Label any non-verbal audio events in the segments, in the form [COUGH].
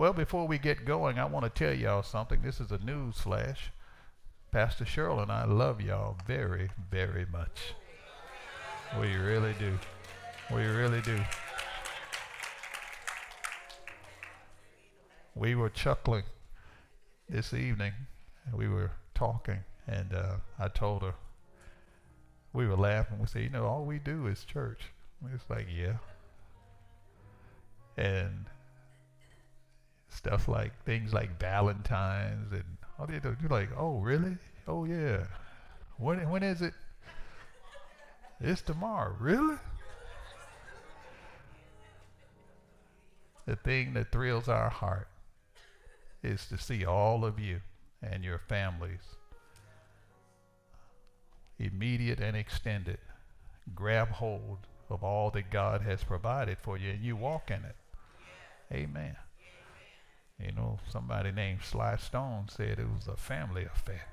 Well, before we get going, I want to tell y'all something. This is a news flash. Pastor Cheryl and I love y'all very, very much. We really do. We really do. We were chuckling this evening. And we were talking, and uh, I told her, we were laughing. We said, you know, all we do is church. It's like, yeah. And stuff like things like Valentine's and all the other. You're like, oh really? Oh yeah. When when is it? It's tomorrow. Really? The thing that thrills our heart is to see all of you and your families, immediate and extended, grab hold of all that God has provided for you and you walk in it. Amen. You know, somebody named Sly Stone said it was a family affair.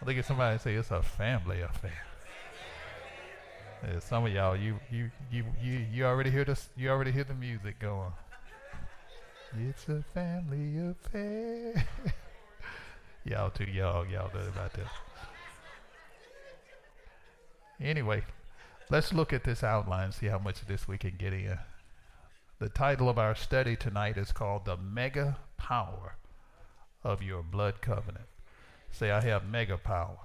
I think somebody say it's a family affair. Yeah, some of y'all, you you you you you already hear this. You already hear the music going. It's a family affair. [LAUGHS] y'all too young. Y'all know about that. Anyway, let's look at this outline see how much of this we can get in. The title of our study tonight is called The Mega Power of Your Blood Covenant. Say, I have mega power.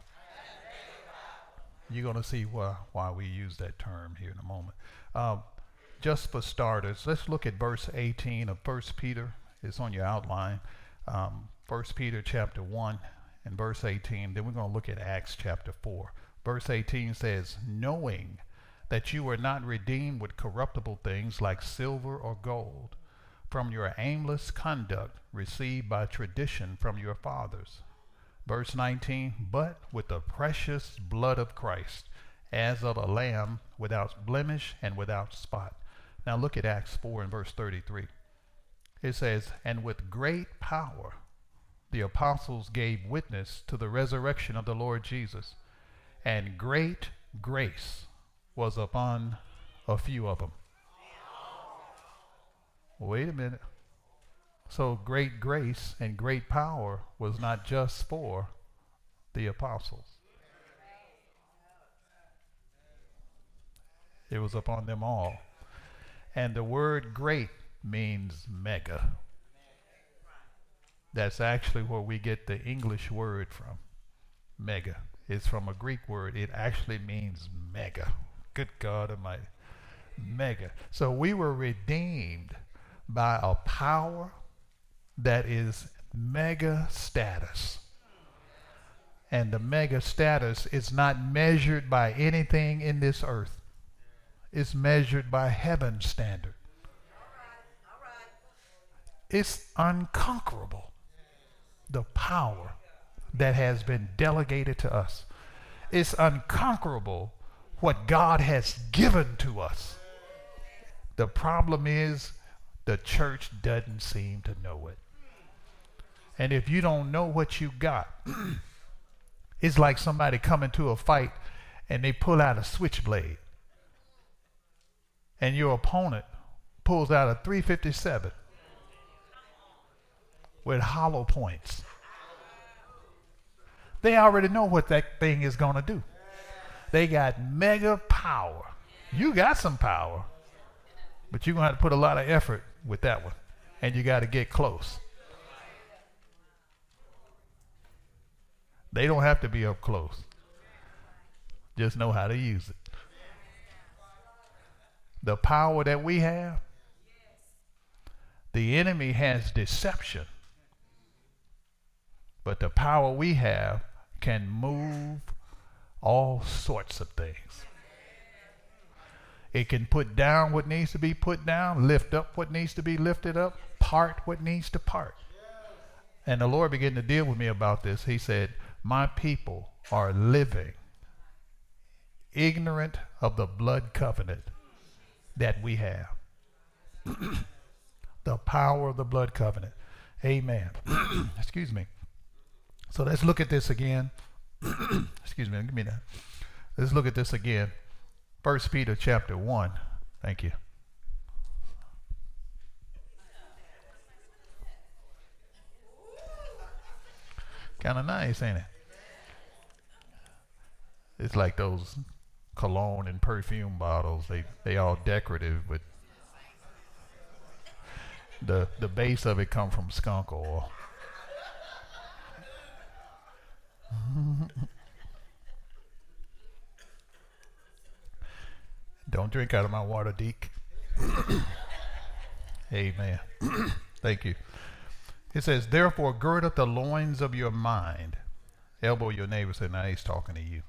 You're going to see why, why we use that term here in a moment. Um, just for starters, let's look at verse 18 of 1 Peter. It's on your outline. Um, 1 Peter chapter 1 and verse 18. Then we're going to look at Acts chapter 4. Verse 18 says, Knowing that you were not redeemed with corruptible things like silver or gold from your aimless conduct received by tradition from your fathers. Verse 19, but with the precious blood of Christ, as of a lamb without blemish and without spot. Now look at Acts 4 and verse 33. It says, And with great power the apostles gave witness to the resurrection of the Lord Jesus, and great grace was upon a few of them. Wait a minute. So great grace and great power was not just for the apostles. It was upon them all. And the word great means mega. That's actually where we get the English word from. Mega. It's from a Greek word. It actually means mega. Good God Almighty. Mega. So we were redeemed by a power that is mega status. And the mega status is not measured by anything in this earth. It's measured by heaven's standard. It's unconquerable. The power that has been delegated to us. It's unconquerable what God has given to us. The problem is the church doesn't seem to know it. And if you don't know what you got, [CLEARS THROAT] it's like somebody coming to a fight and they pull out a switchblade. And your opponent pulls out a 357 with hollow points. They already know what that thing is going to do. They got mega power. You got some power, but you're going to have to put a lot of effort with that one. And you got to get close. They don't have to be up close. Just know how to use it. The power that we have, the enemy has deception. But the power we have can move all sorts of things. It can put down what needs to be put down, lift up what needs to be lifted up, part what needs to part. And the Lord began to deal with me about this. He said, My people are living ignorant of the blood covenant that we have. [CLEARS THROAT] the power of the blood covenant. Amen. [CLEARS THROAT] Excuse me. So let's look at this again. [CLEARS THROAT] Excuse me, give me that. Let's look at this again. First Peter chapter 1. Thank you. Kind of nice, ain't it? It's like those cologne and perfume bottles. They they all decorative, but the the base of it come from skunk oil. [LAUGHS] Don't drink out of my water, Deke. [COUGHS] Amen. [COUGHS] Thank you. It says, Therefore, gird up the loins of your mind. Elbow your neighbor, say, Now he's talking to you.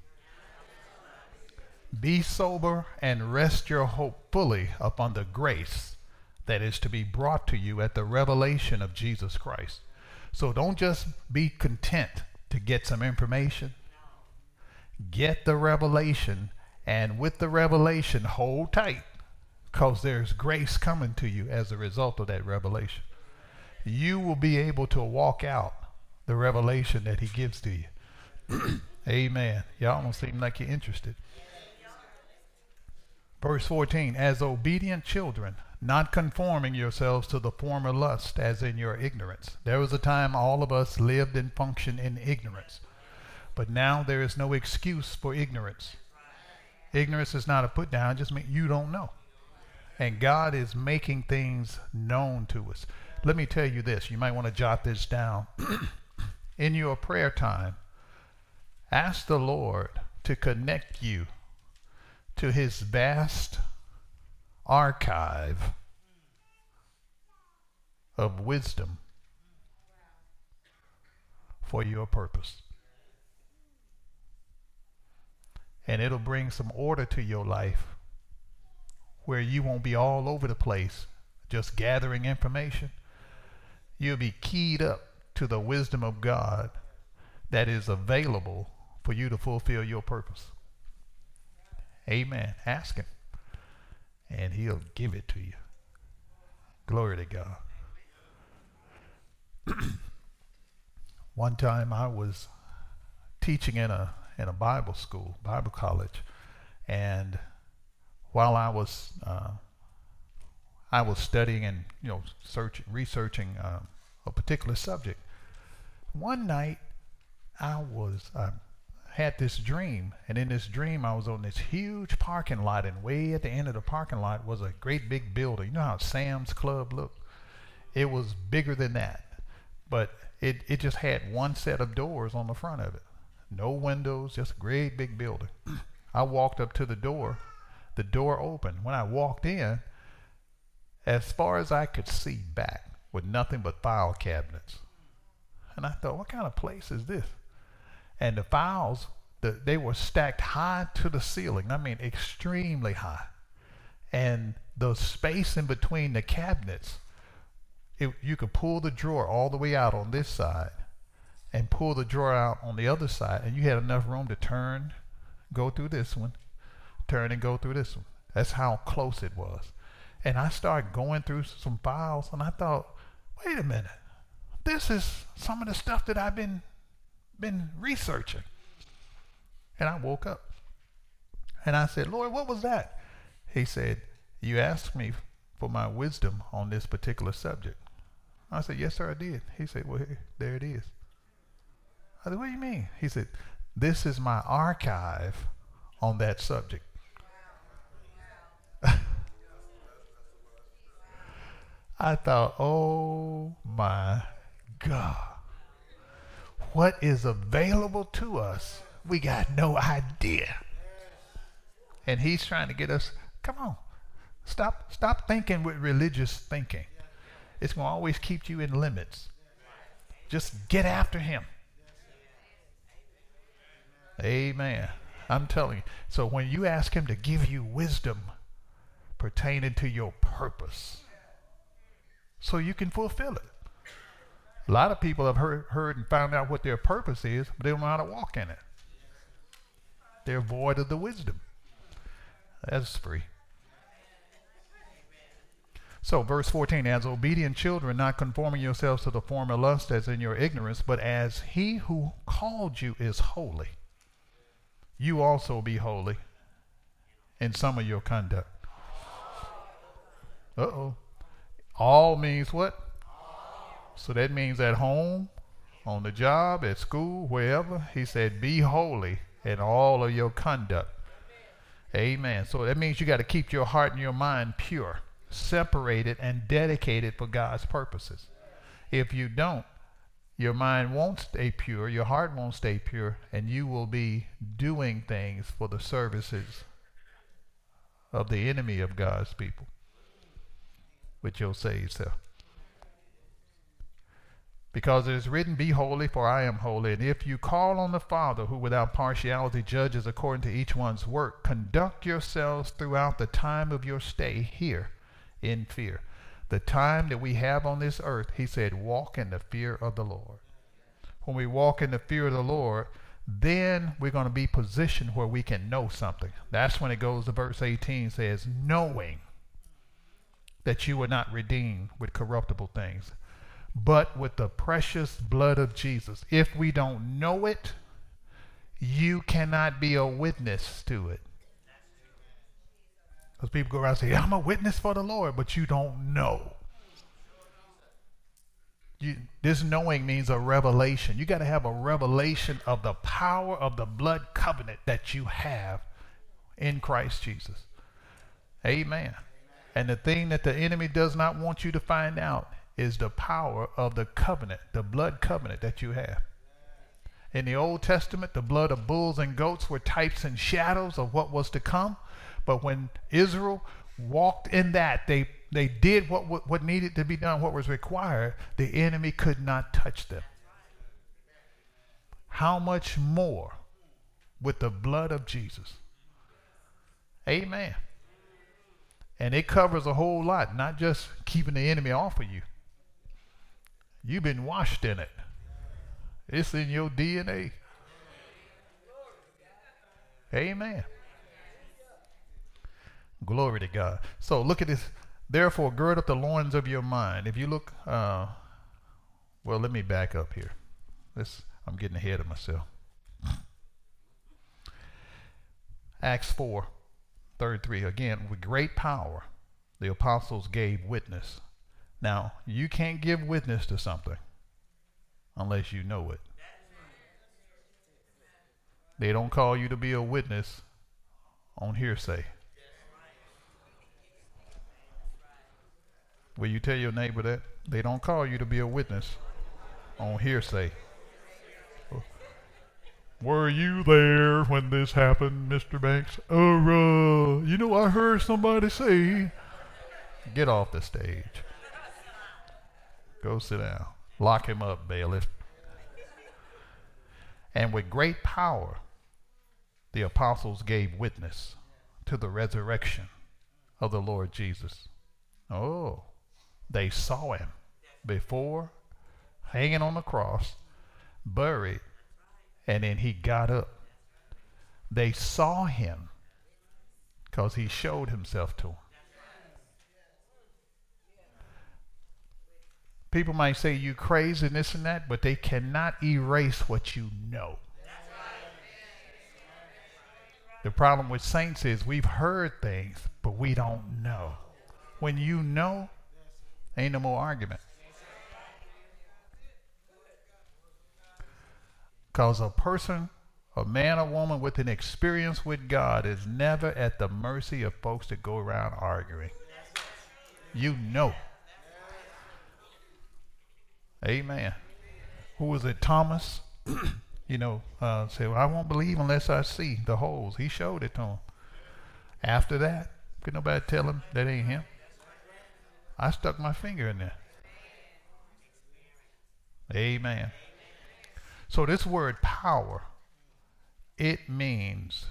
Be sober and rest your hope fully upon the grace that is to be brought to you at the revelation of Jesus Christ. So don't just be content to get some information. Get the revelation, and with the revelation, hold tight because there's grace coming to you as a result of that revelation. You will be able to walk out the revelation that He gives to you. [CLEARS THROAT] Amen. Y'all don't seem like you're interested. Verse 14, as obedient children, not conforming yourselves to the former lust as in your ignorance. There was a time all of us lived and functioned in ignorance. But now there is no excuse for ignorance. Ignorance is not a put down, it just means you don't know. And God is making things known to us. Let me tell you this, you might want to jot this down. [CLEARS THROAT] in your prayer time, ask the Lord to connect you to his vast archive of wisdom for your purpose. And it'll bring some order to your life where you won't be all over the place just gathering information. You'll be keyed up to the wisdom of God that is available for you to fulfill your purpose. Amen. Ask Him, and He'll give it to you. Glory to God. [CLEARS THROAT] One time I was teaching in a in a Bible school, Bible college, and while I was uh, I was studying and you know searching, researching uh, a particular subject. One night I was uh, had this dream, and in this dream, I was on this huge parking lot, and way at the end of the parking lot was a great big building. You know how Sam's Club looked? It was bigger than that, but it, it just had one set of doors on the front of it. No windows, just a great big building. [CLEARS THROAT] I walked up to the door. The door opened. When I walked in, as far as I could see back, with nothing but file cabinets. And I thought, what kind of place is this? And the files the, they were stacked high to the ceiling. I mean, extremely high, and the space in between the cabinets, it, you could pull the drawer all the way out on this side, and pull the drawer out on the other side, and you had enough room to turn, go through this one, turn and go through this one. That's how close it was. And I started going through some files, and I thought, wait a minute, this is some of the stuff that I've been been researching. And I woke up and I said, Lord, what was that? He said, You asked me for my wisdom on this particular subject. I said, Yes, sir, I did. He said, Well, here, there it is. I said, What do you mean? He said, This is my archive on that subject. [LAUGHS] I thought, Oh my God what is available to us, we got no idea. And he's trying to get us, come on, stop, stop thinking with religious thinking. It's going to always keep you in limits. Just get after him. Amen. I'm telling you. So when you ask him to give you wisdom pertaining to your purpose, so you can fulfill it. A lot of people have heard, heard and found out what their purpose is, but they don't know how to walk in it. They're void of the wisdom. That's free. So, verse 14, as obedient children, not conforming yourselves to the former lust as in your ignorance, but as he who called you is holy, you also be holy in some of your conduct. Uh oh. All means what? So that means at home, on the job, at school, wherever. He said, Be holy in all of your conduct. Amen. So that means you got to keep your heart and your mind pure, separated, and dedicated for God's purposes. If you don't, your mind won't stay pure, your heart won't stay pure, and you will be doing things for the services of the enemy of God's people with your saved self. Because it is written, Be holy, for I am holy. And if you call on the Father, who without partiality judges according to each one's work, conduct yourselves throughout the time of your stay here in fear. The time that we have on this earth, he said, walk in the fear of the Lord. When we walk in the fear of the Lord, then we're going to be positioned where we can know something. That's when it goes to verse 18 says, knowing that you were not redeemed with corruptible things but with the precious blood of Jesus. If we don't know it, you cannot be a witness to it. Because people go around and say, I'm a witness for the Lord, but you don't know. You, this knowing means a revelation. You got to have a revelation of the power of the blood covenant that you have in Christ Jesus. Amen. And the thing that the enemy does not want you to find out is the power of the covenant, the blood covenant that you have. In the Old Testament, the blood of bulls and goats were types and shadows of what was to come. But when Israel walked in that, they, they did what, what, what needed to be done, what was required, the enemy could not touch them. How much more with the blood of Jesus? Amen. And it covers a whole lot, not just keeping the enemy off of you. You've been washed in it. It's in your DNA. Amen. Glory to God. So look at this. Therefore, gird up the loins of your mind. If you look, uh, well, let me back up here. This I'm getting ahead of myself. Acts 4, 33. Again, with great power, the apostles gave witness now, you can't give witness to something unless you know it. They don't call you to be a witness on hearsay. Will you tell your neighbor that? They don't call you to be a witness on hearsay. Were you there when this happened, Mr. Banks? Oh, uh, you know, I heard somebody say. Get off the stage. Go sit down. Lock him up, bailiff. And with great power, the apostles gave witness to the resurrection of the Lord Jesus. Oh, they saw him before hanging on the cross, buried, and then he got up. They saw him because he showed himself to them. People might say you crazy and this and that, but they cannot erase what you know. The problem with saints is we've heard things, but we don't know. When you know, ain't no more argument. Because a person, a man or woman with an experience with God is never at the mercy of folks that go around arguing. You know. Amen. Who was it? Thomas. [CLEARS THROAT] you know, uh, said, well, I won't believe unless I see the holes. He showed it to him. After that, could nobody tell him that ain't him? I stuck my finger in there. Amen. So this word power it means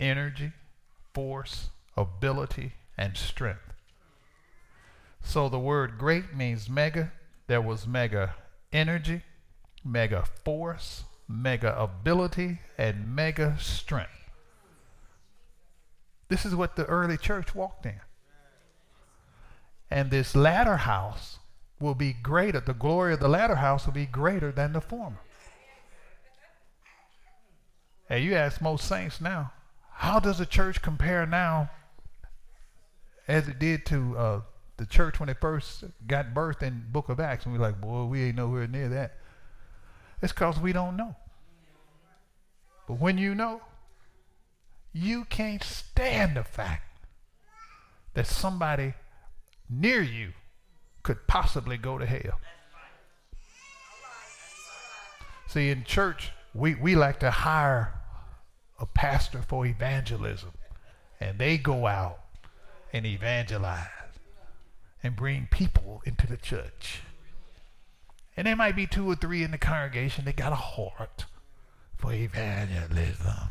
energy, force, ability, and strength. So the word great means mega. There was mega energy, mega force, mega ability, and mega strength. This is what the early church walked in. And this latter house will be greater. The glory of the latter house will be greater than the former. And you ask most saints now, how does the church compare now as it did to uh, the church when it first got birthed in Book of Acts? And we're like, boy, we ain't nowhere near that. It's because we don't know. But when you know, you can't stand the fact that somebody near you could possibly go to hell. See, in church, we, we like to hire a pastor for evangelism, and they go out and evangelize and bring people into the church. And there might be two or three in the congregation that got a heart for evangelism.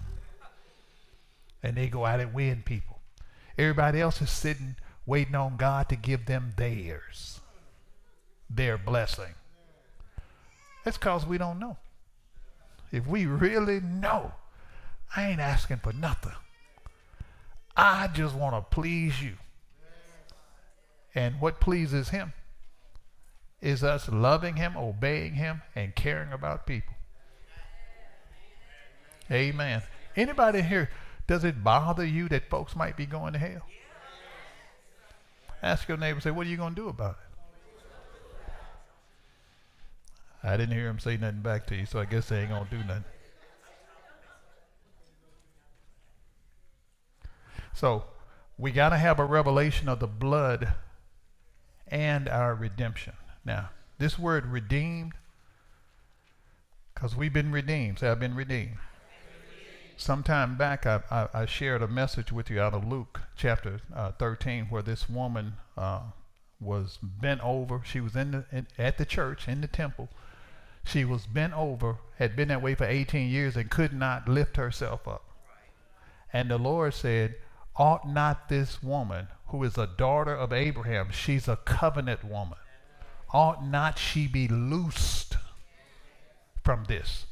And they go out and win people. Everybody else is sitting waiting on God to give them theirs, their blessing. That's because we don't know. If we really know, I ain't asking for nothing. I just want to please you. And what pleases him is us loving him, obeying him, and caring about people. Amen. Anybody here, does it bother you that folks might be going to hell? Ask your neighbor, say, what are you going to do about it? I didn't hear him say nothing back to you, so I guess they ain't going to do nothing. So, we got to have a revelation of the blood and our redemption. Now, this word redeemed, because we've been redeemed. Say, I've been redeemed. Some time back, I, I, I, shared a message with you out of Luke chapter uh, 13, where this woman uh, was bent over. She was in, the, in at the church in the temple. She was bent over, had been that way for 18 years, and could not lift herself up. And the Lord said, Ought not this woman, who is a daughter of Abraham, she's a covenant woman, ought not she be loosed from this?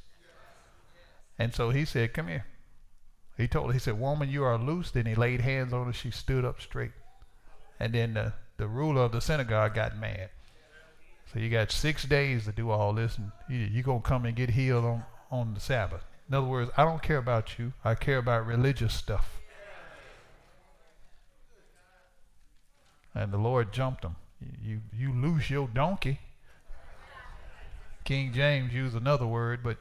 And so he said, Come here. He told her, he said, Woman, you are loosed. And he laid hands on her. She stood up straight. And then the, the ruler of the synagogue got mad. So you got six days to do all this, and you're you going to come and get healed on, on the Sabbath. In other words, I don't care about you. I care about religious stuff. And the Lord jumped him. You, you loose your donkey. King James used another word, but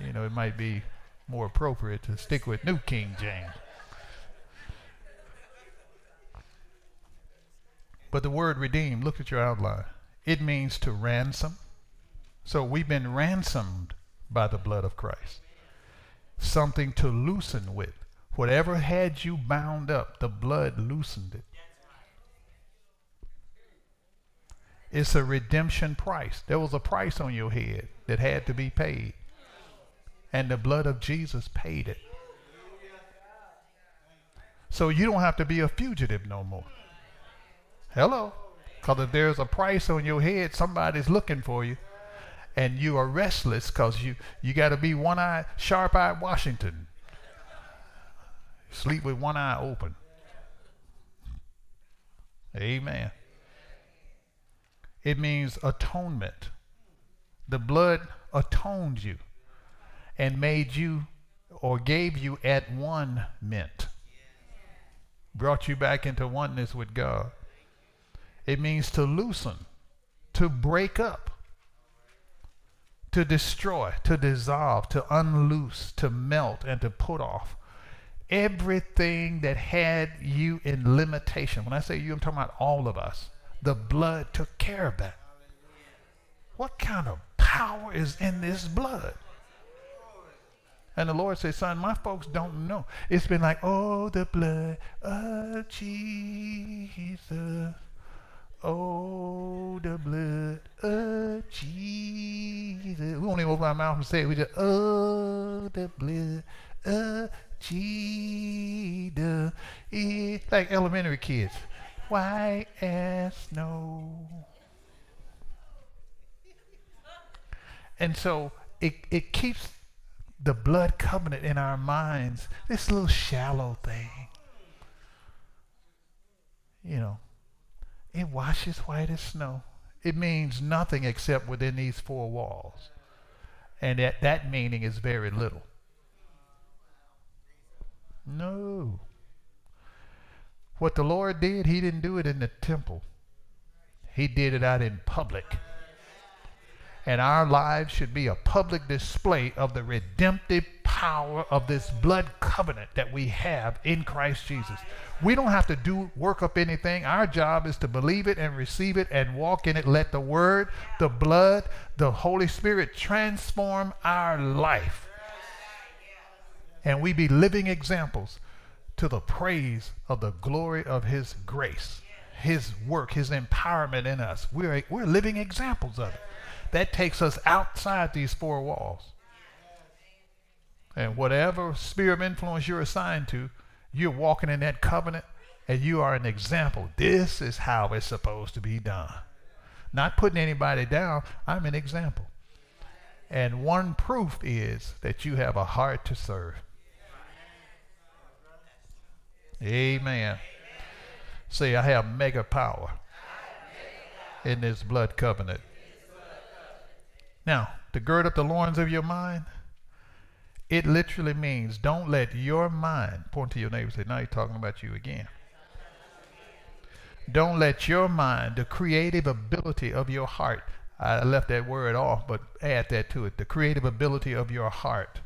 you know it might be more appropriate to stick with New King James. But the word redeem, look at your outline. It means to ransom. So we've been ransomed by the blood of Christ. Something to loosen with. Whatever had you bound up, the blood loosened it. It's a redemption price. There was a price on your head that had to be paid and the blood of Jesus paid it. So you don't have to be a fugitive no more. Hello. Because if there's a price on your head, somebody's looking for you. And you are restless because you, you got to be one eye, sharp eyed Washington. Sleep with one eye open. Amen. It means atonement. The blood atoned you and made you or gave you at one mint. Brought you back into oneness with God. It means to loosen, to break up, to destroy, to dissolve, to unloose, to melt, and to put off. Everything that had you in limitation. When I say you, I'm talking about all of us. The blood took care of that. What kind of power is in this blood? And the Lord said, Son, my folks don't know. It's been like, oh, the blood of Jesus. Oh, the blood of Jesus. We won't even open our mouth and say it. We just, oh, the blood the E like elementary kids. White as snow. And so it, it keeps the blood covenant in our minds, this little shallow thing. You know, it washes white as snow. It means nothing except within these four walls. And that, that meaning is very little. No. What the Lord did, He didn't do it in the temple, He did it out in public and our lives should be a public display of the redemptive power of this blood covenant that we have in Christ Jesus. We don't have to do work up anything. Our job is to believe it and receive it and walk in it. Let the word, the blood, the Holy Spirit transform our life. And we be living examples to the praise of the glory of his grace, his work, his empowerment in us. We're, we're living examples of it that takes us outside these four walls. And whatever sphere of influence you're assigned to, you're walking in that covenant and you are an example. This is how it's supposed to be done. Not putting anybody down, I'm an example. And one proof is that you have a heart to serve. Amen. Say, I have mega power in this blood covenant. Now, to gird up the loins of your mind, it literally means don't let your mind, point to your neighbor say, now he's talking about you again. Don't let your mind, the creative ability of your heart, I left that word off, but add that to it, the creative ability of your heart.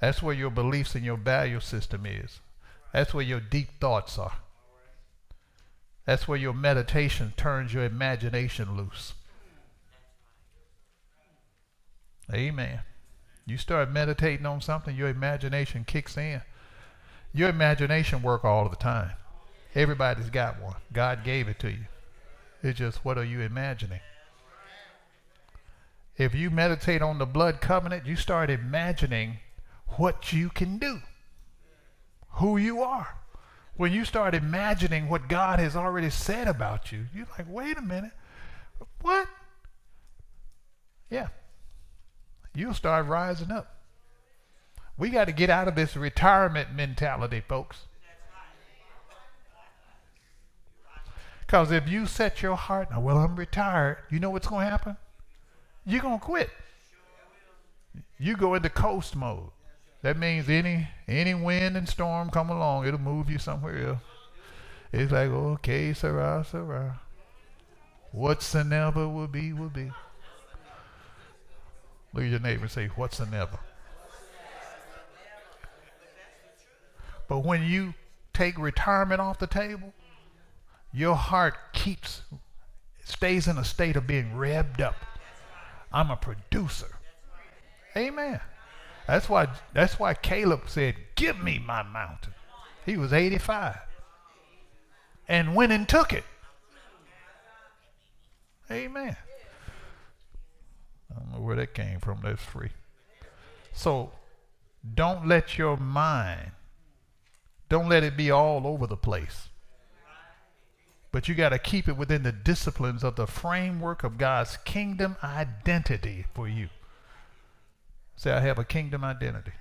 That's where your beliefs and your value system is. That's where your deep thoughts are. That's where your meditation turns your imagination loose. Amen. You start meditating on something, your imagination kicks in. Your imagination work all the time. Everybody's got one. God gave it to you. It's just what are you imagining? If you meditate on the blood covenant, you start imagining what you can do, who you are. When you start imagining what God has already said about you, you're like, wait a minute, what? Yeah, you'll start rising up. We got to get out of this retirement mentality, folks. Because if you set your heart, now, well, I'm retired, you know what's going to happen? You're going to quit. You go into coast mode. That means any any wind and storm come along, it'll move you somewhere else. It's like, okay, sirrah, sirrah. Whatsoever will be, will be. Look at your neighbor and say, What's an ever? But when you take retirement off the table, your heart keeps, stays in a state of being revved up. I'm a producer. Amen. That's why, that's why Caleb said, Give me my mountain. He was 85 and went and took it. Amen. I don't know where that came from. That's free. So don't let your mind, don't let it be all over the place. But you got to keep it within the disciplines of the framework of God's kingdom identity for you. Say, I have a kingdom identity.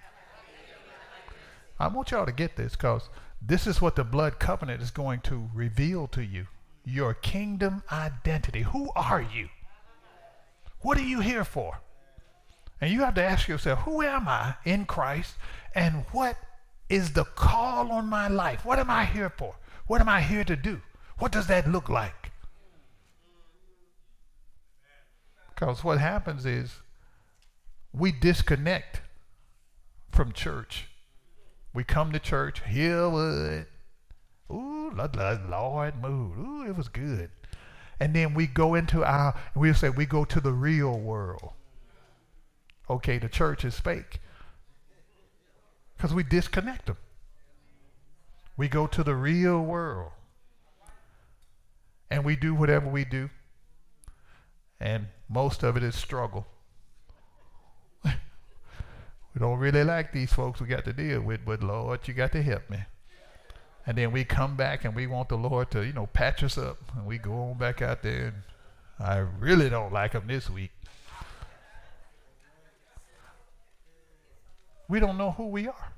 I want y'all to get this because this is what the blood covenant is going to reveal to you your kingdom identity. Who are you? What are you here for? And you have to ask yourself, who am I in Christ? And what is the call on my life? What am I here for? What am I here to do? What does that look like? Because what happens is we disconnect from church. We come to church, hear what? Ooh, Lord, move. Ooh, it was good. And then we go into our, we'll say we go to the real world. Okay, the church is fake. Because we disconnect them. We go to the real world. And we do whatever we do. And most of it is struggle. We don't really like these folks we got to deal with, but Lord, you got to help me. And then we come back and we want the Lord to, you know, patch us up. And we go on back out there and I really don't like them this week. We don't know who we are.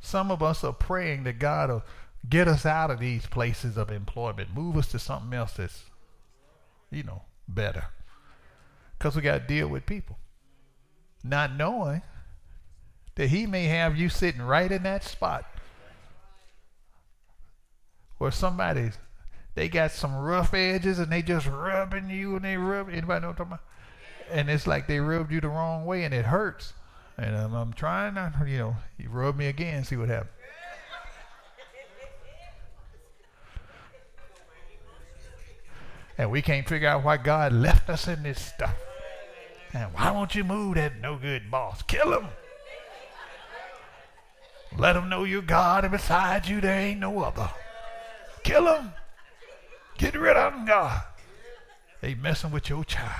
Some of us are praying that God will get us out of these places of employment, move us to something else that's, you know, better. Because we got to deal with people. Not knowing that He may have you sitting right in that spot where somebody's they got some rough edges and they just rubbing you and they rub anybody know what I'm talking about? And it's like they rubbed you the wrong way and it hurts. And I'm, I'm trying not, you know, you rub me again, see what happens. and we can't figure out why God left us in this stuff. And why won't you move that no good boss? Kill him. Let him know you're God and beside you there ain't no other. Kill him. Get rid of him, God. They messing with your child.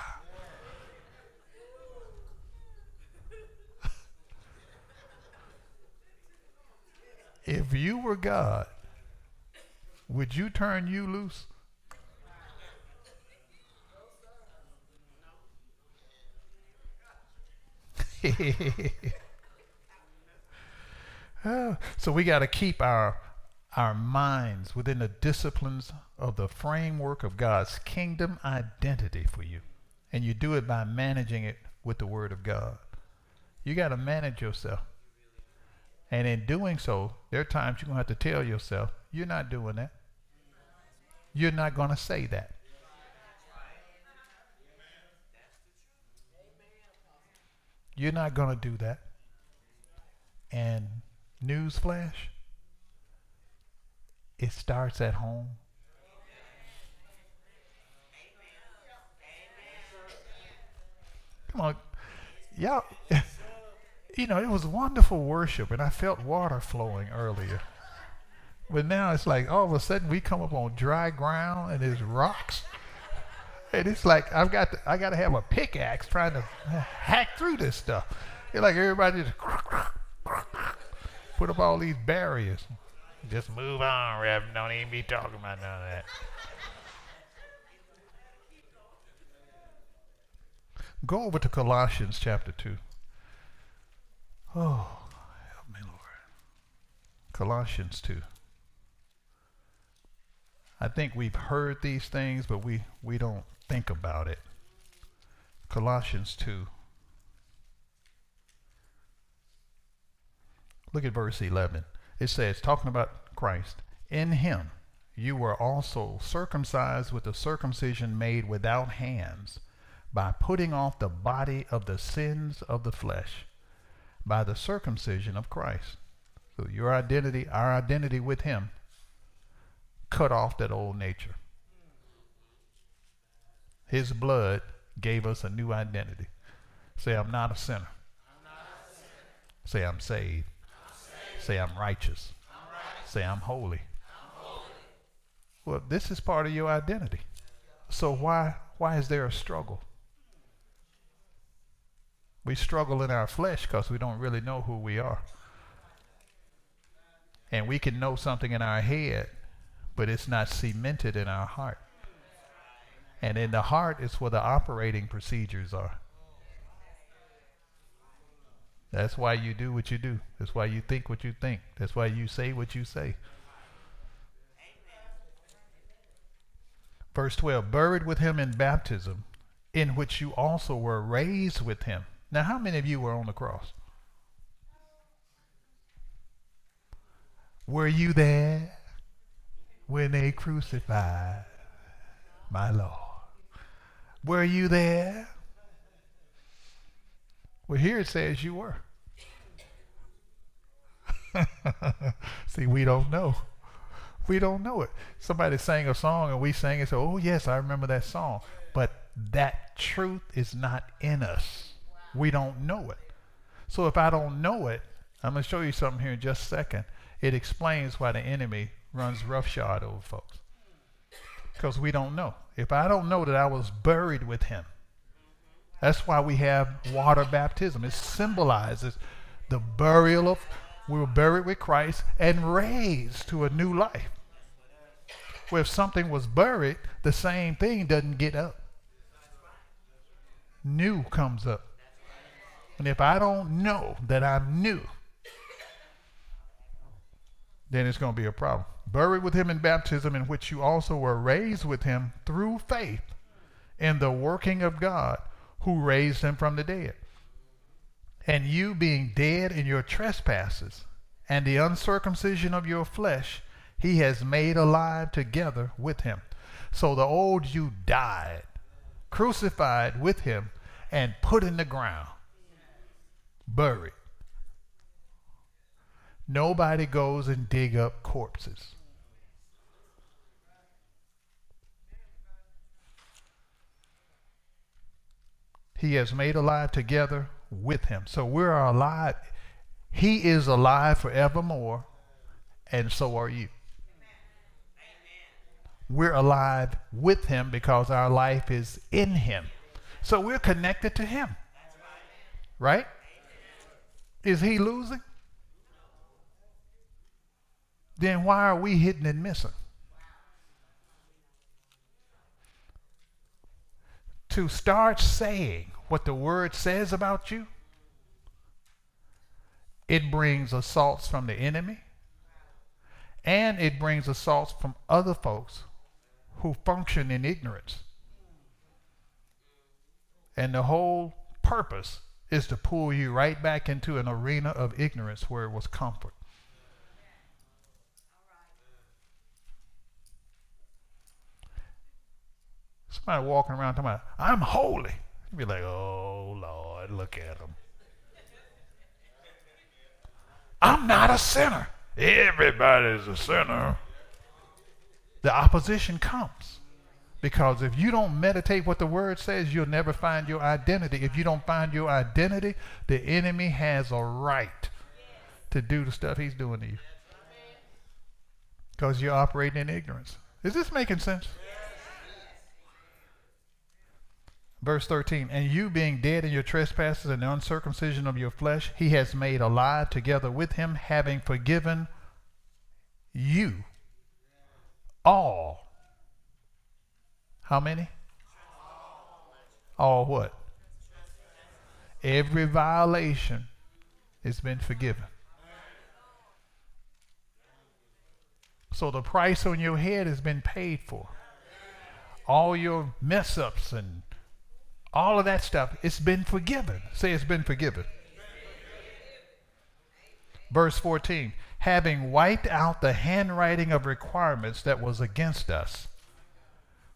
[LAUGHS] if you were God, would you turn you loose? [LAUGHS] so we got to keep our our minds within the disciplines of the framework of God's kingdom identity for you. And you do it by managing it with the Word of God. You got to manage yourself. And in doing so, there are times you're going to have to tell yourself, you're not doing that. You're not going to say that. You're not going to do that. And newsflash, it starts at home. Come on. Y'all, [LAUGHS] you know, it was wonderful worship, and I felt water flowing earlier. But now it's like all of a sudden we come up on dry ground and there's rocks. And it's like I've got to, I got to have a pickaxe trying to hack through this stuff. It's like everybody just put up all these barriers. Just move on, Rev. Don't even be talking about none of that. Go over to Colossians chapter 2. Oh, help me, Lord. Colossians 2. I think we've heard these things, but we, we don't think about it. Colossians 2. Look at verse 11. It says, talking about Christ, in him you were also circumcised with a circumcision made without hands, by putting off the body of the sins of the flesh, by the circumcision of Christ. So your identity, our identity with him, cut off that old nature. His blood gave us a new identity. Say, I'm not a sinner. Not a sinner. Say, I'm saved. Say, I'm righteous. I'm righteous. Say, I'm holy. I'm holy. Well, this is part of your identity. So why why is there a struggle? We struggle in our flesh because we don't really know who we are. And we can know something in our head, but it's not cemented in our heart. And in the heart is where the operating procedures are. That's why you do what you do. That's why you think what you think. That's why you say what you say. Verse 12 Buried with him in baptism, in which you also were raised with him. Now, how many of you were on the cross? Were you there when they crucified my Lord? Were you there well, here it says you were. [LAUGHS] See, we don't know. We don't know it. Somebody sang a song and we sang it, so, oh, yes, I remember that song. But that truth is not in us. We don't know it. So if I don't know it, I'm going to show you something here in just a second. It explains why the enemy runs roughshod over folks. Because we don't know. If I don't know that I was buried with him, That's why we have water baptism. It symbolizes the burial of, we were buried with Christ and raised to a new life. Where if something was buried, the same thing doesn't get up. New comes up. And if I don't know that I'm new, then it's going to be a problem. Buried with him in baptism, in which you also were raised with him through faith in the working of God who raised him from the dead. And you being dead in your trespasses and the uncircumcision of your flesh, he has made alive together with him. So the old you died, crucified with him, and put in the ground, buried. Nobody goes and dig up corpses. He has made alive together with him. So we're alive. He is alive forevermore, and so are you. We're alive with him because our life is in him. So we're connected to him. Right? Is he losing? Then why are we hitting and missing? To start saying what the word says about you, it brings assaults from the enemy and it brings assaults from other folks who function in ignorance. And the whole purpose is to pull you right back into an arena of ignorance where it was comfort. Somebody walking around talking about, I'm holy. You'd be like, oh, Lord, look at him. I'm not a sinner. Everybody's a sinner. The opposition comes. Because if you don't meditate what the word says, you'll never find your identity. If you don't find your identity, the enemy has a right to do the stuff he's doing to you. Because you're operating in ignorance. Is this making sense? Verse 13, and you being dead in your trespasses and the uncircumcision of your flesh, he has made alive together with him, having forgiven you all. How many? All what? Every violation has been forgiven. So the price on your head has been paid for. All your mess ups and all of that stuff, it's been forgiven. Say it's been forgiven. Verse 14 having wiped out the handwriting of requirements that was against us,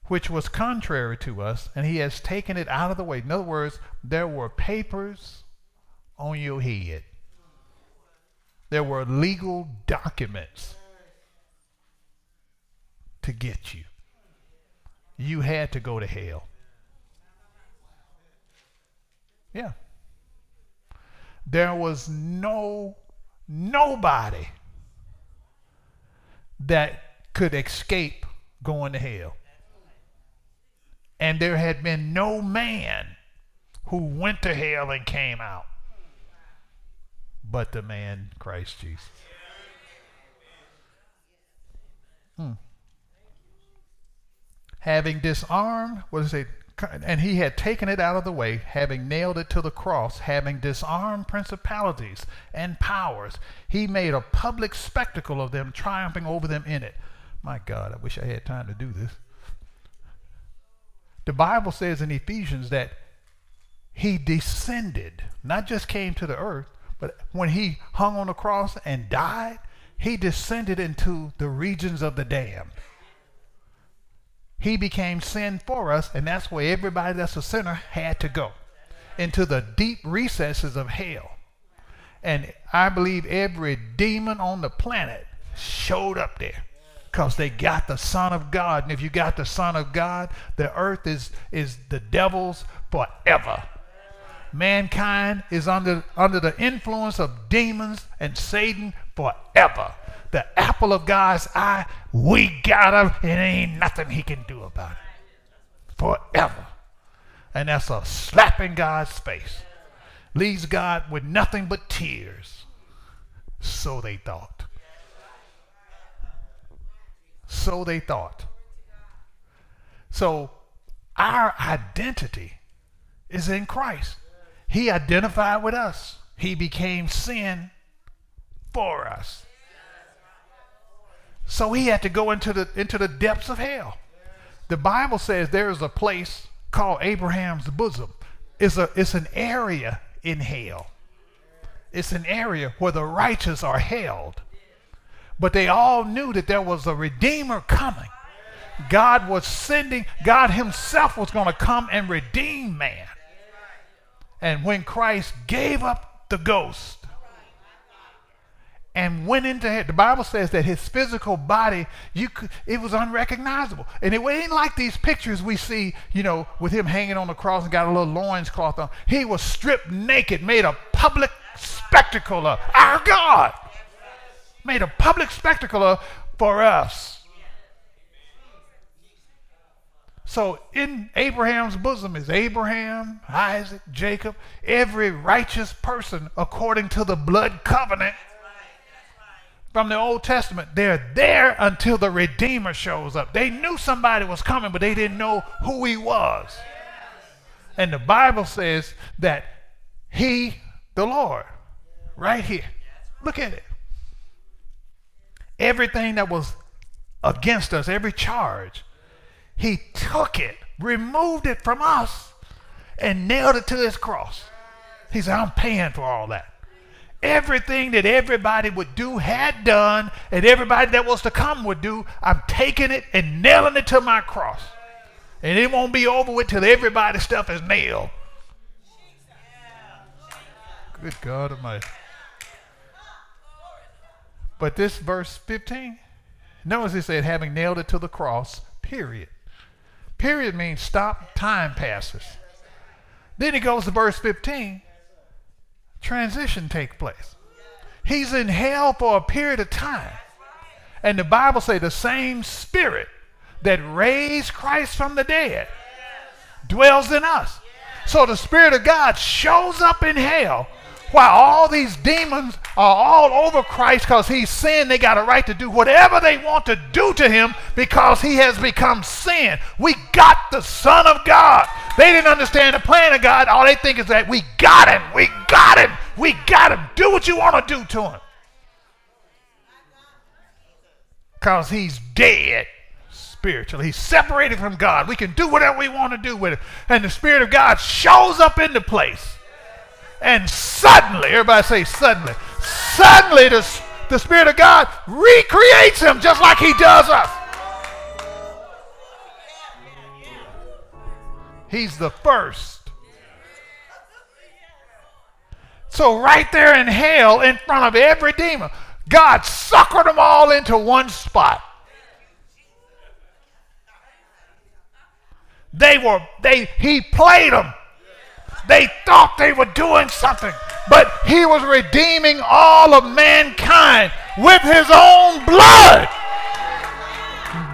which was contrary to us, and he has taken it out of the way. In other words, there were papers on your head, there were legal documents to get you. You had to go to hell. Yeah. There was no, nobody that could escape going to hell. And there had been no man who went to hell and came out but the man Christ Jesus. Hmm. Having disarmed, what does it say? And he had taken it out of the way, having nailed it to the cross, having disarmed principalities and powers, he made a public spectacle of them, triumphing over them in it. My God, I wish I had time to do this. The Bible says in Ephesians that he descended, not just came to the earth, but when he hung on the cross and died, he descended into the regions of the damned. He became sin for us, and that's where everybody that's a sinner had to go into the deep recesses of hell. And I believe every demon on the planet showed up there because they got the Son of God. And if you got the Son of God, the earth is, is the devil's forever. Mankind is under, under the influence of demons and Satan forever the apple of God's eye. We got him, and ain't nothing he can do about it. Forever. And that's a slap in God's face. Leaves God with nothing but tears. So they thought. So they thought. So our identity is in Christ. He identified with us. He became sin for us. So he had to go into the into the depths of hell. The Bible says there is a place called Abraham's bosom. It's a it's an area in hell. It's an area where the righteous are held. But they all knew that there was a redeemer coming. God was sending, God Himself was going to come and redeem man. And when Christ gave up the ghost, and went into it. The Bible says that his physical body, you could, it was unrecognizable. And it ain't like these pictures we see, you know, with him hanging on the cross and got a little loins cloth on. He was stripped naked, made a public spectacle of our God. Made a public spectacle of for us. So in Abraham's bosom is Abraham, Isaac, Jacob, every righteous person according to the blood covenant from the Old Testament. They're there until the Redeemer shows up. They knew somebody was coming, but they didn't know who he was. And the Bible says that he, the Lord, right here, look at it. Everything that was against us, every charge, he took it, removed it from us, and nailed it to his cross. He said, I'm paying for all that everything that everybody would do had done and everybody that was to come would do i'm taking it and nailing it to my cross. And it won't be over with till everybody's stuff is nailed. Good god almighty. But this verse 15 notice it said having nailed it to the cross period. Period means stop time passes. Then it goes to verse 15 transition take place. He's in hell for a period of time. And the Bible say the same spirit that raised Christ from the dead dwells in us. So the Spirit of God shows up in hell while all these demons are all over Christ because he's sin. They got a right to do whatever they want to do to him because he has become sin. We got the Son of God. They didn't understand the plan of God. All they think is that we got him. We got him. We got him. Do what you want to do to him. Because he's dead spiritually. He's separated from God. We can do whatever we want to do with him. And the Spirit of God shows up in the place. And suddenly, everybody say suddenly, suddenly the, the Spirit of God recreates him just like he does us. He's the first. So, right there in hell, in front of every demon, God suckered them all into one spot. They were, they, he played them. They thought they were doing something, but he was redeeming all of mankind with his own blood.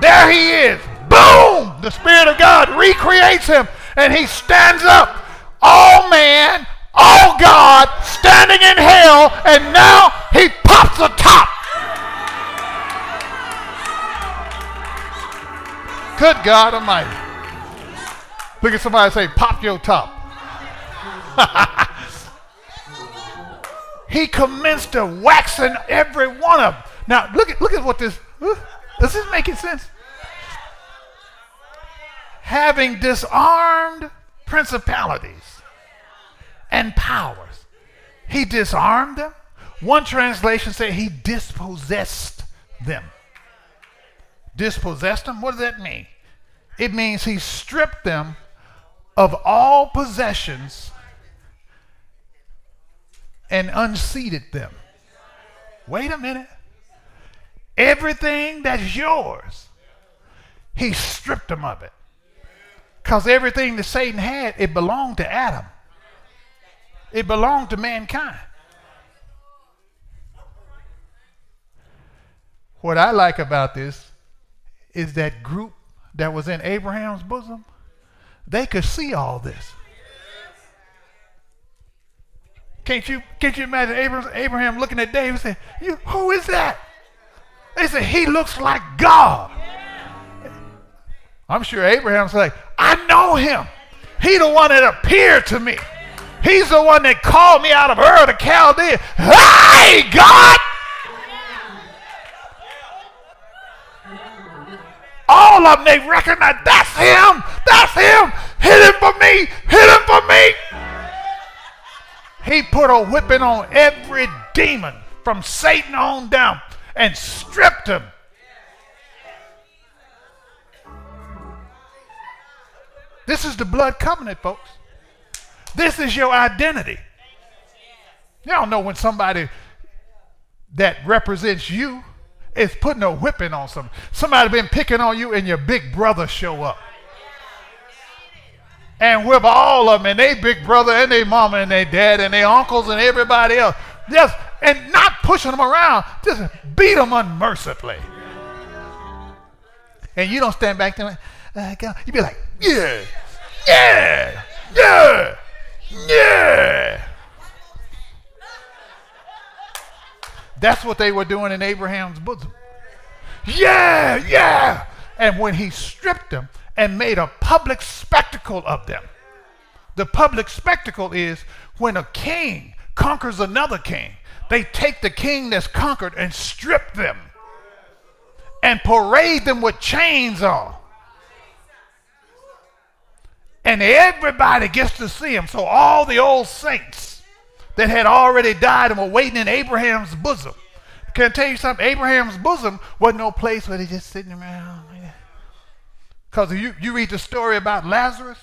There he is. Boom! The Spirit of God recreates him and he stands up. All man, all God, standing in hell, and now he pops the top. Good God Almighty. Look at somebody say, pop your top. [LAUGHS] he commenced to waxing every one of them. Now, look at, look at what this, does this make sense? having disarmed principalities and powers. He disarmed them. One translation said he dispossessed them. Dispossessed them? What does that mean? It means he stripped them of all possessions and unseated them. Wait a minute. Everything that's yours, he stripped them of it. Because everything that Satan had, it belonged to Adam. It belonged to mankind. What I like about this is that group that was in Abraham's bosom, they could see all this. Can't you, can't you imagine Abraham, Abraham looking at David and saying, you, who is that? They said, he looks like God. I'm sure Abraham's like, I know him. He the one that appeared to me. He's the one that called me out of Ur the Chaldean. Hey, God! All of them, they recognize that's him. That's him. Hit him for me. Hit him for me. He put a whipping on every demon from Satan on down and stripped him. This is the blood covenant, folks. This is your identity. Y'all know when somebody that represents you is putting a whipping on some. Somebody been picking on you and your big brother show up. And whip all of them and they big brother and they mama and they dad and their uncles and everybody else. Just and not pushing them around, just beat them unmercifully. And you don't stand back there. Uh, you be like, yeah, yeah, yeah. Yeah. That's what they were doing in Abraham's bosom. Yeah, yeah. And when he stripped them and made a public spectacle of them, the public spectacle is when a king conquers another king, they take the king that's conquered and strip them and parade them with chains on and everybody gets to see him. So all the old saints that had already died and were waiting in Abraham's bosom. Can I tell you something? Abraham's bosom wasn't no place where they just sitting around. Because you, you read the story about Lazarus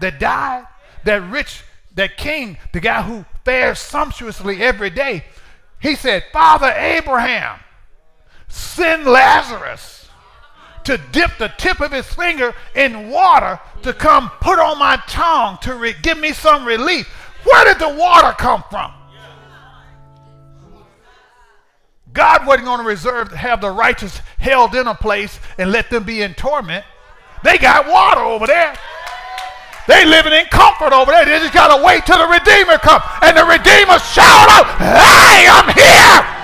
that died, that rich, that king, the guy who fares sumptuously every day, he said, Father Abraham, send Lazarus to dip the tip of his finger in water to come put on my tongue to re- give me some relief. Where did the water come from? God wasn't going to reserve to have the righteous held in a place and let them be in torment. They got water over there. They living in comfort over there. They just got to wait till the Redeemer come. And the Redeemer shout out, Hey, I'm here.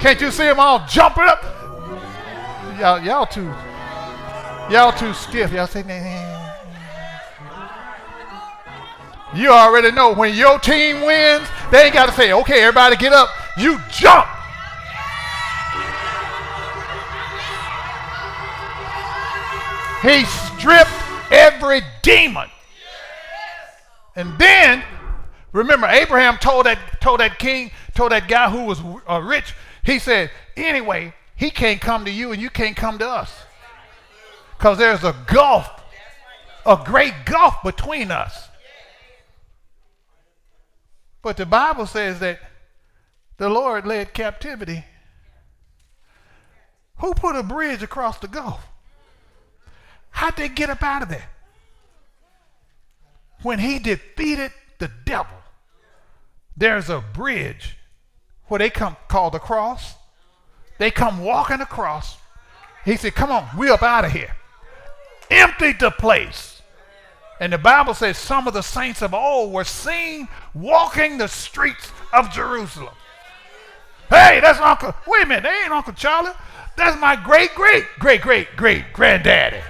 Can't you see them all jumping up? Y'all, y'all too, y'all too stiff. Y'all say, nah. You already know when your team wins, they ain't got to say, okay, everybody get up. You jump. He stripped every demon. And then, remember, Abraham told that, told that king, told that guy who was uh, rich, he said, anyway, he can't come to you and you can't come to us. Because there's a gulf, a great gulf between us. But the Bible says that the Lord led captivity. Who put a bridge across the gulf? How'd they get up out of there? When he defeated the devil, there's a bridge what they come call the cross. They come walking across. He said, Come on, we up out of here. Emptied the place. And the Bible says some of the saints of old were seen walking the streets of Jerusalem. Hey, that's Uncle. Wait a minute, they ain't Uncle Charlie. That's my great, great, great, great, great granddaddy.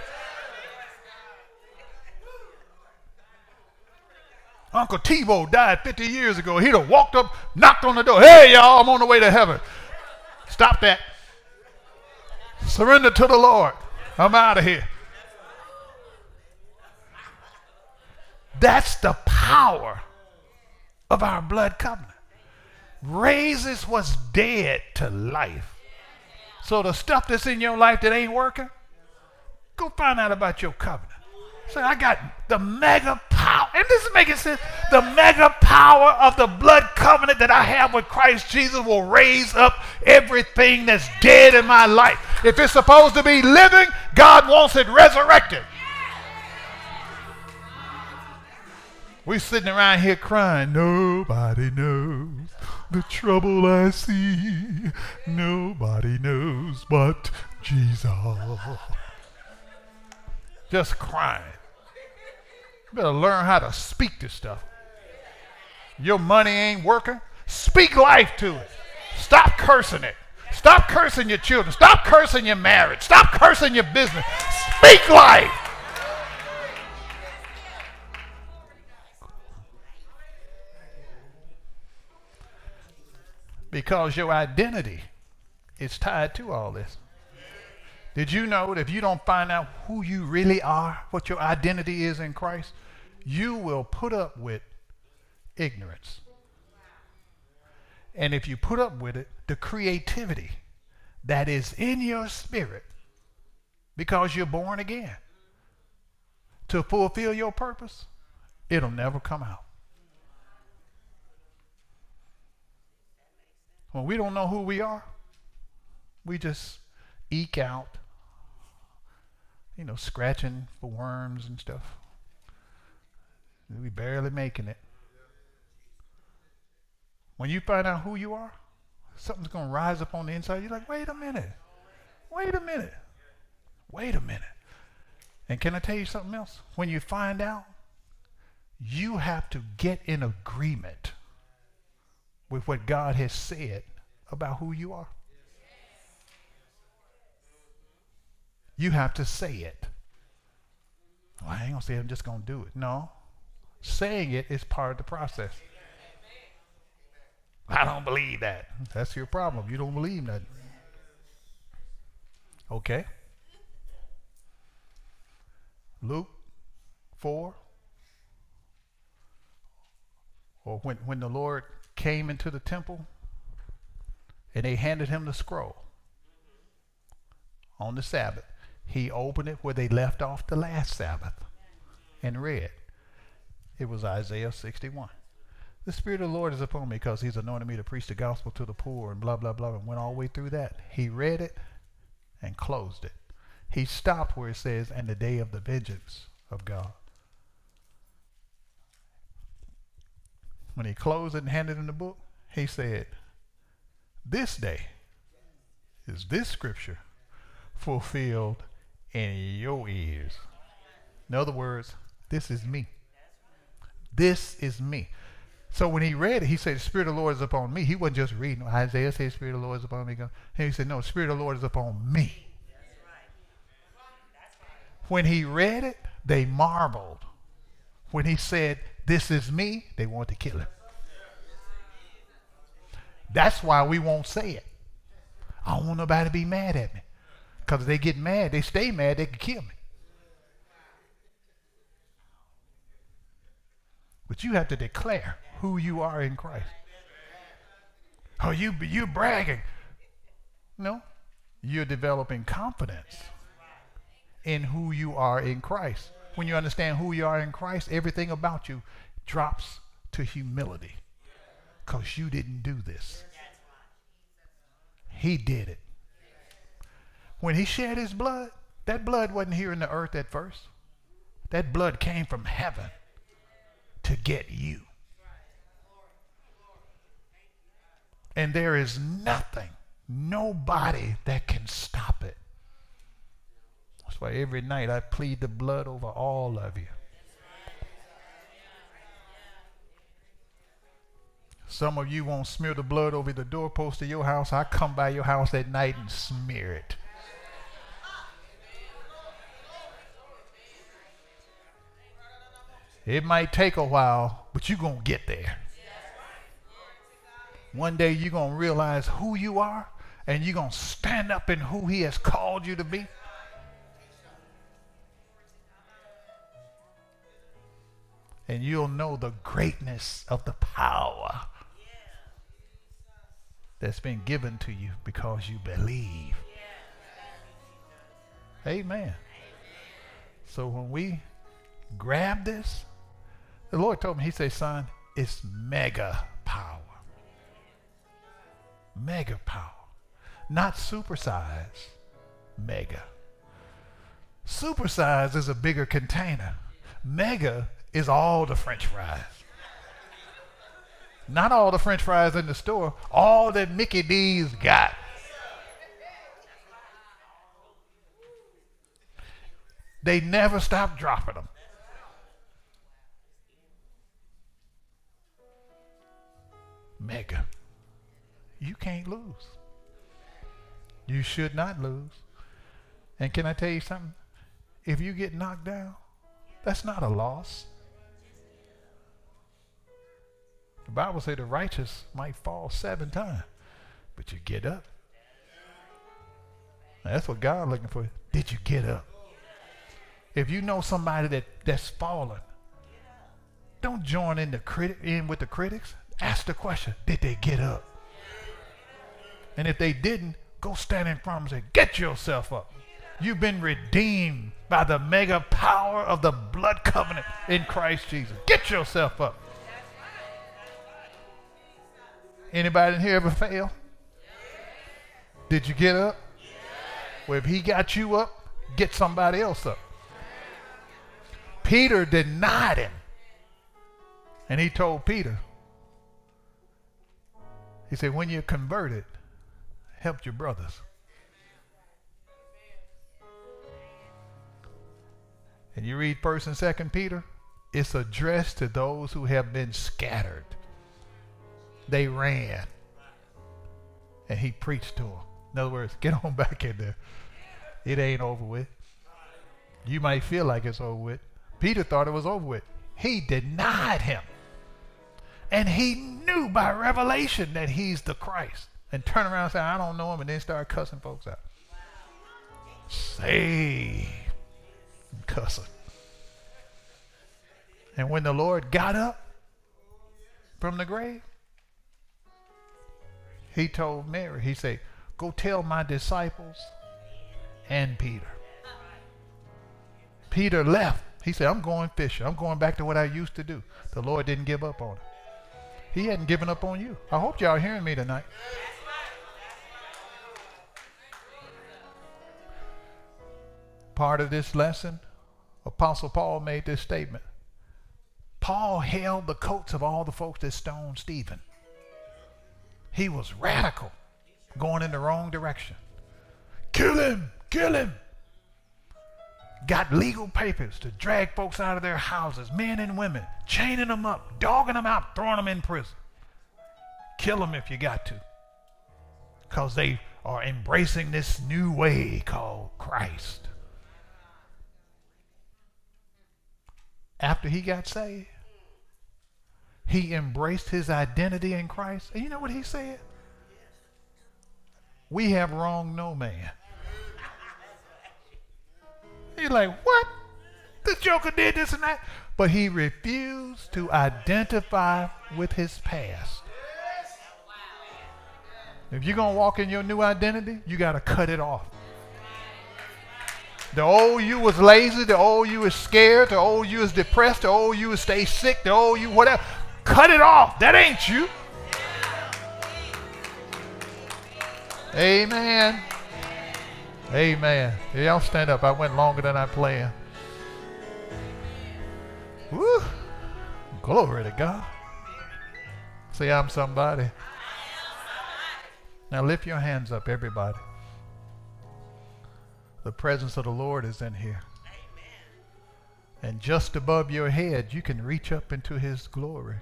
Uncle Tebow died 50 years ago. He'd have walked up, knocked on the door. Hey, y'all, I'm on the way to heaven. Stop that. Surrender to the Lord. I'm out of here. That's the power of our blood covenant. Raises what's dead to life. So the stuff that's in your life that ain't working, go find out about your covenant. Say, I got the mega power. And this is making sense. The mega power of the blood covenant that I have with Christ Jesus will raise up everything that's dead in my life. If it's supposed to be living, God wants it resurrected. We're sitting around here crying, nobody knows the trouble I see. Nobody knows but Jesus. just crying. You better learn how to speak this stuff. Your money ain't working. Speak life to it. Stop cursing it. Stop cursing your children. Stop cursing your marriage. Stop cursing your business. Speak life. Because your identity is tied to all this. Did you know that if you don't find out who you really are, what your identity is in Christ, you will put up with ignorance. And if you put up with it, the creativity that is in your spirit because you're born again to fulfill your purpose, it'll never come out. When we don't know who we are, we just eke out, you know, scratching for worms and stuff. We barely making it. When you find out who you are, something's going to rise up on the inside. You're like, wait a minute. Wait a minute. Wait a minute. And can I tell you something else? When you find out, you have to get in agreement with what God has said about who you are. You have to say it. Well, I ain't going to say it, I'm just going to do it. No. Saying it is part of the process. I don't believe that. That's your problem. You don't believe that. Okay. Luke 4. Or when, when the Lord came into the temple and they handed him the scroll on the Sabbath, he opened it where they left off the last Sabbath and read. It was Isaiah 61. The Spirit of the Lord is upon me because He's anointed me to preach the gospel to the poor and blah, blah, blah, and went all the way through that. He read it and closed it. He stopped where it says, and the day of the vengeance of God. When he closed it and handed him the book, he said, This day is this scripture fulfilled in your ears. In other words, this is me. This is me. So when he read it, he said, The Spirit of the Lord is upon me. He wasn't just reading. Isaiah said, The Spirit of the Lord is upon me. And he said, No, the Spirit of the Lord is upon me. When he read it, they marveled. When he said, This is me, they wanted to kill him. That's why we won't say it. I don't want nobody to be mad at me. Because they get mad, they stay mad, they can kill me. But you have to declare who you are in Christ. Oh, you you bragging. No. You're developing confidence in who you are in Christ. When you understand who you are in Christ, everything about you drops to humility. Because you didn't do this. He did it. When he shed his blood, that blood wasn't here in the earth at first. That blood came from heaven to get you. And there is nothing, nobody that can stop it. That's why every night I plead the blood over all of you. Some of you won't smear the blood over the doorpost of your house. I come by your house at night and smear it. It might take a while, but you're going to get there. One day you're going to realize who you are and you're going to stand up in who He has called you to be. And you'll know the greatness of the power that's been given to you because you believe. Amen. So when we grab this, the Lord told me, He said, son, it's mega power. Mega power. Not supersize, mega. Supersize is a bigger container. Mega is all the french fries. Not all the french fries in the store, all that Mickey D's got. They never stop dropping them. Mega. You can't lose. You should not lose. And can I tell you something? If you get knocked down, that's not a loss. The Bible says the righteous might fall seven times, but you get up. That's what God looking for. Did you get up? If you know somebody that, that's fallen, don't join in the critic in with the critics. Ask the question, did they get up? And if they didn't, go stand in front and say, get yourself up. You've been redeemed by the mega power of the blood covenant in Christ Jesus. Get yourself up. Anybody in here ever fail? Did you get up? Well, if he got you up, get somebody else up. Peter denied him. And he told Peter, he said, when you're converted, help your brothers. And you read 1st and 2nd Peter, it's addressed to those who have been scattered. They ran. And he preached to them. In other words, [LAUGHS] get on back in there. It ain't over with. You might feel like it's over with. Peter thought it was over with. He denied him. And he knew by revelation that he's the Christ. And turn around and say, I don't know him, and then start cussing folks out. Say cussing. And when the Lord got up from the grave, he told Mary, he said, Go tell my disciples and Peter. Peter left. He said, I'm going fishing. I'm going back to what I used to do. The Lord didn't give up on him. He hadn't given up on you. I hope y'all hearing me tonight. Part of this lesson, Apostle Paul made this statement. Paul held the coats of all the folks that stoned Stephen. He was radical, going in the wrong direction. Kill him! Kill him! Got legal papers to drag folks out of their houses, men and women, chaining them up, dogging them out, throwing them in prison. Kill them if you got to. Because they are embracing this new way called Christ. After he got saved, he embraced his identity in Christ. And you know what he said? We have wronged no man. He's like, what? The Joker did this and that. But he refused to identify with his past. If you're going to walk in your new identity, you got to cut it off. The old you was lazy, the old you was scared, the old you was depressed, the old you was stay sick, the old you whatever. Cut it off. That ain't you. Amen. Amen. Y'all stand up. I went longer than I planned. Woo. Glory to God. Say, I'm somebody. Now lift your hands up, everybody. The presence of the Lord is in here. And just above your head, you can reach up into His glory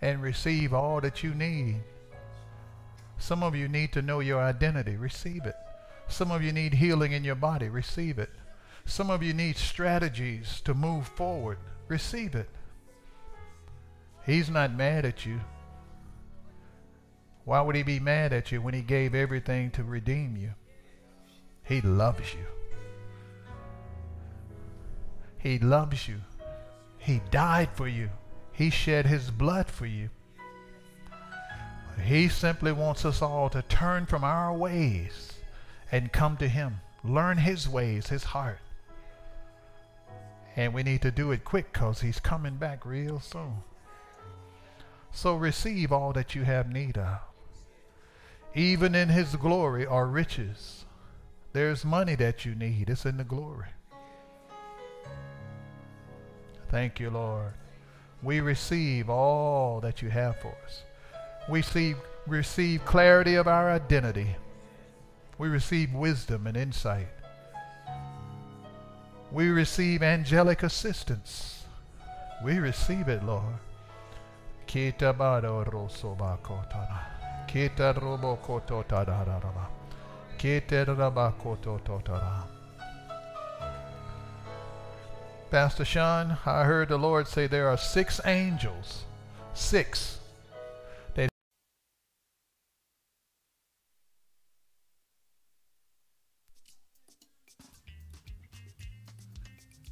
and receive all that you need. Some of you need to know your identity. Receive it. Some of you need healing in your body. Receive it. Some of you need strategies to move forward. Receive it. He's not mad at you. Why would he be mad at you when he gave everything to redeem you? He loves you. He loves you. He died for you. He shed his blood for you. He simply wants us all to turn from our ways and come to him. Learn his ways, his heart. And we need to do it quick because he's coming back real soon. So receive all that you have need of. Even in his glory are riches. There's money that you need. It's in the glory. Thank you, Lord. We receive all that you have for us. We see, receive clarity of our identity. We receive wisdom and insight. We receive angelic assistance. We receive it, Lord. Pastor Sean, I heard the Lord say there are six angels. Six.